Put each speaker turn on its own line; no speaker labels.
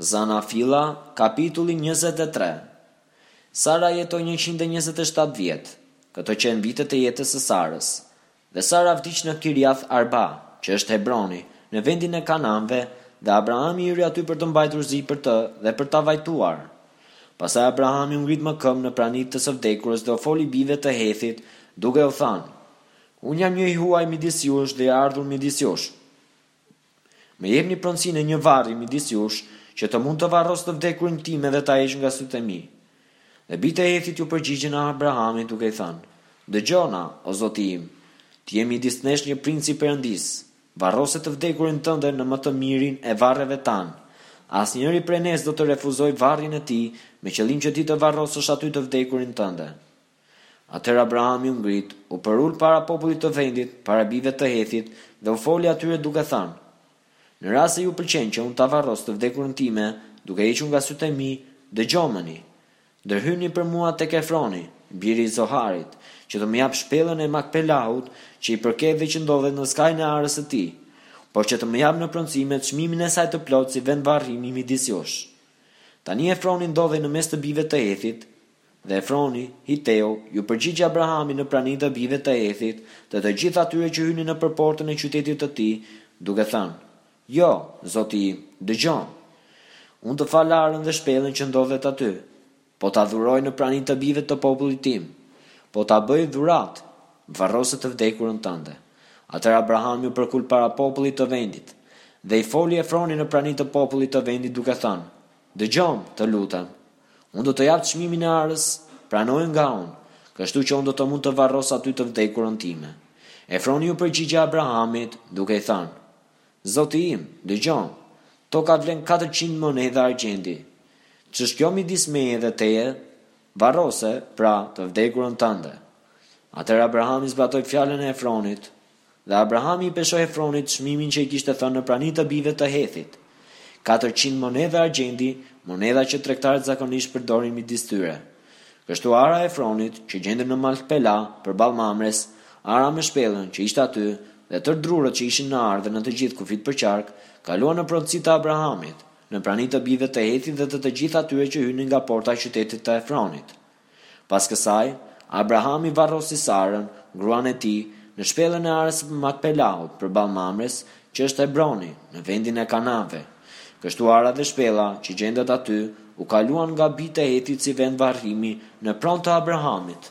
Zanafilla, kapitulli njëzet e tre Sara jetoi njëqind e njëzet e shtatë vjet. Këto qenë vitet e jetës së Sarës. Dhe Sara vdiq në Kirjath Arba, që është Hebroni, në vendin e Kanaanëve, dhe Abrahami hyri aty për të mbajtur zi për të dhe për ta vajtuar. Pastaj Abrahami u ngrit më këmbë në prani të së vdekurës dhe u foli bijve të Hethit, duke u thënë, Unë jam një i huaj midis jush dhe i ardhur midis jush. Më jepni pronësinë e një varri midis jush, që të mund të varros të vdekurin time dhe ta heq nga sytë e mi. Dhe bijtë e Hethit iu përgjigjën Abrahamit duke i thënë, Dëgjo na, o zoti im, ti je midis nesh një princ i Perëndisë, varrose të vdekurin tënde në më të mirin e varreve tanë. Asnjëri prej nesh s'do të refuzojë varrin e tij me qëllim që ti të varrosësh aty të vdekurin tënde. Atëherë Abrahami u ngrit, u përkul para popullit të vendit, para bijve të Hethit, dhe u foli atyre duke thënë, Në rast se ju pëlqen që unë ta varros të vdekurën time, duke hequr nga sytë e mi, dëgjomëni! Ndërhyni për mua tek Efroni, biri i Zoharit, që të më japë shpellën e Makpelahut, që i përket dhe që ndodhet në skajin e arës së tij, por që të më japë në pronësi me çmimin e saj të plotë si vend varrimi midis jush. Tani Efroni ndodhej në mes të bijve të Hethit, Dhe Efroni, Hiteu, iu përgjigj Abrahamit në prani të bijve të Hethit dhe të gjithë atyre që hynin nëpër portën e qytetit të tij, duke thënë, Jo, zoti im, dëgjomë! Unë të fal arën dhe shpellën që ndodhet aty, po ta dhuroj në prani të bijve të popullit tim, po ta bëj dhuratë, varrose të vdekurën tënde. Atëherë Abrahami u përkul para popullit të vendit, dhe i foli Efronit në prani të popullit të vendit duke thënë, Dëgjomë, të lutem, Unë do të jap çmimin e arës, pranoje nga unë, kështu që unë do të mund të varros aty të vdekurën time. Efroni iu përgjigj Abrahamit, duke i thënë, Zoti im, dëgjomë, toka vlen katërqind monedha argjendi. Ç'është kjo midis meje dhe teje? Varrose, pra, të vdekurën tënde. Atëherë Abrahami zbatoi fjalën e Efronit, Dhe Abrahami i peshoi Efronit çmimin që i kishte thënë në prani të bijve të Hethit, katërqind monedha argjendi, monedha që tregtarët zakonisht përdorin midis tyre. Kështu ara e Efronit, që gjendej në Makpela, përballë Mamres, ara me shpellën, që ishte aty, dhe tërë drurët që ishin në arë dhe në të gjithë kufijtë përqark, kaluan në pronësi të Abrahamit, në prani të bijve të Hethit dhe të të gjithë atyre që hynin nga porta e qytetit të Efronit. Pas kësaj, Abrahami varrosi Sarën, gruan e tij, në shpellën e arës së Makpelahut, përballë Mamres, që është Hebroni, në vendin e Kanaanëve. Kështu ara dhe shpella, që gjendet aty, u kaluan nga bijtë e Hethit si vend varrimi në pronë të Abrahamit.